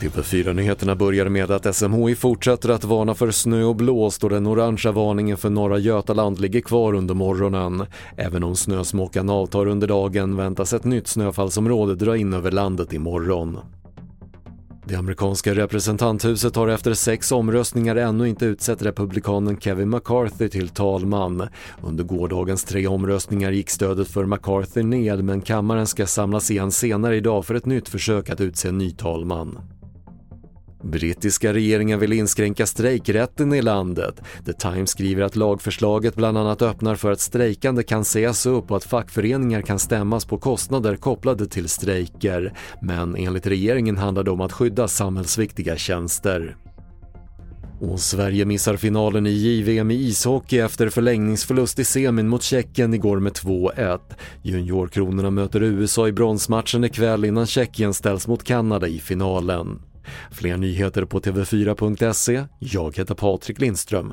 TV4-nyheterna börjar med att SMHI fortsätter att varna för snö och blåst och den orangea varningen för norra Götaland ligger kvar under morgonen. Även om snösmockan avtar under dagen väntas ett nytt snöfallsområde dra in över landet imorgon. Det amerikanska representanthuset har efter sex omröstningar ännu inte utsett republikanen Kevin McCarthy till talman. Under gårdagens tre omröstningar gick stödet för McCarthy ned men kammaren ska samlas igen senare idag för ett nytt försök att utse en ny talman. Brittiska regeringen vill inskränka strejkrätten i landet. The Times skriver att lagförslaget bland annat öppnar för att strejkande kan sägas upp och att fackföreningar kan stämmas på kostnader kopplade till strejker. Men enligt regeringen handlar det om att skydda samhällsviktiga tjänster. Och Sverige missar finalen i JVM i ishockey efter förlängningsförlust i semin mot Tjeckien igår med 2-1. Juniorkronorna möter USA i bronsmatchen ikväll innan Tjeckien ställs mot Kanada i finalen. Fler nyheter på TV4.se. Jag heter Patrik Lindström.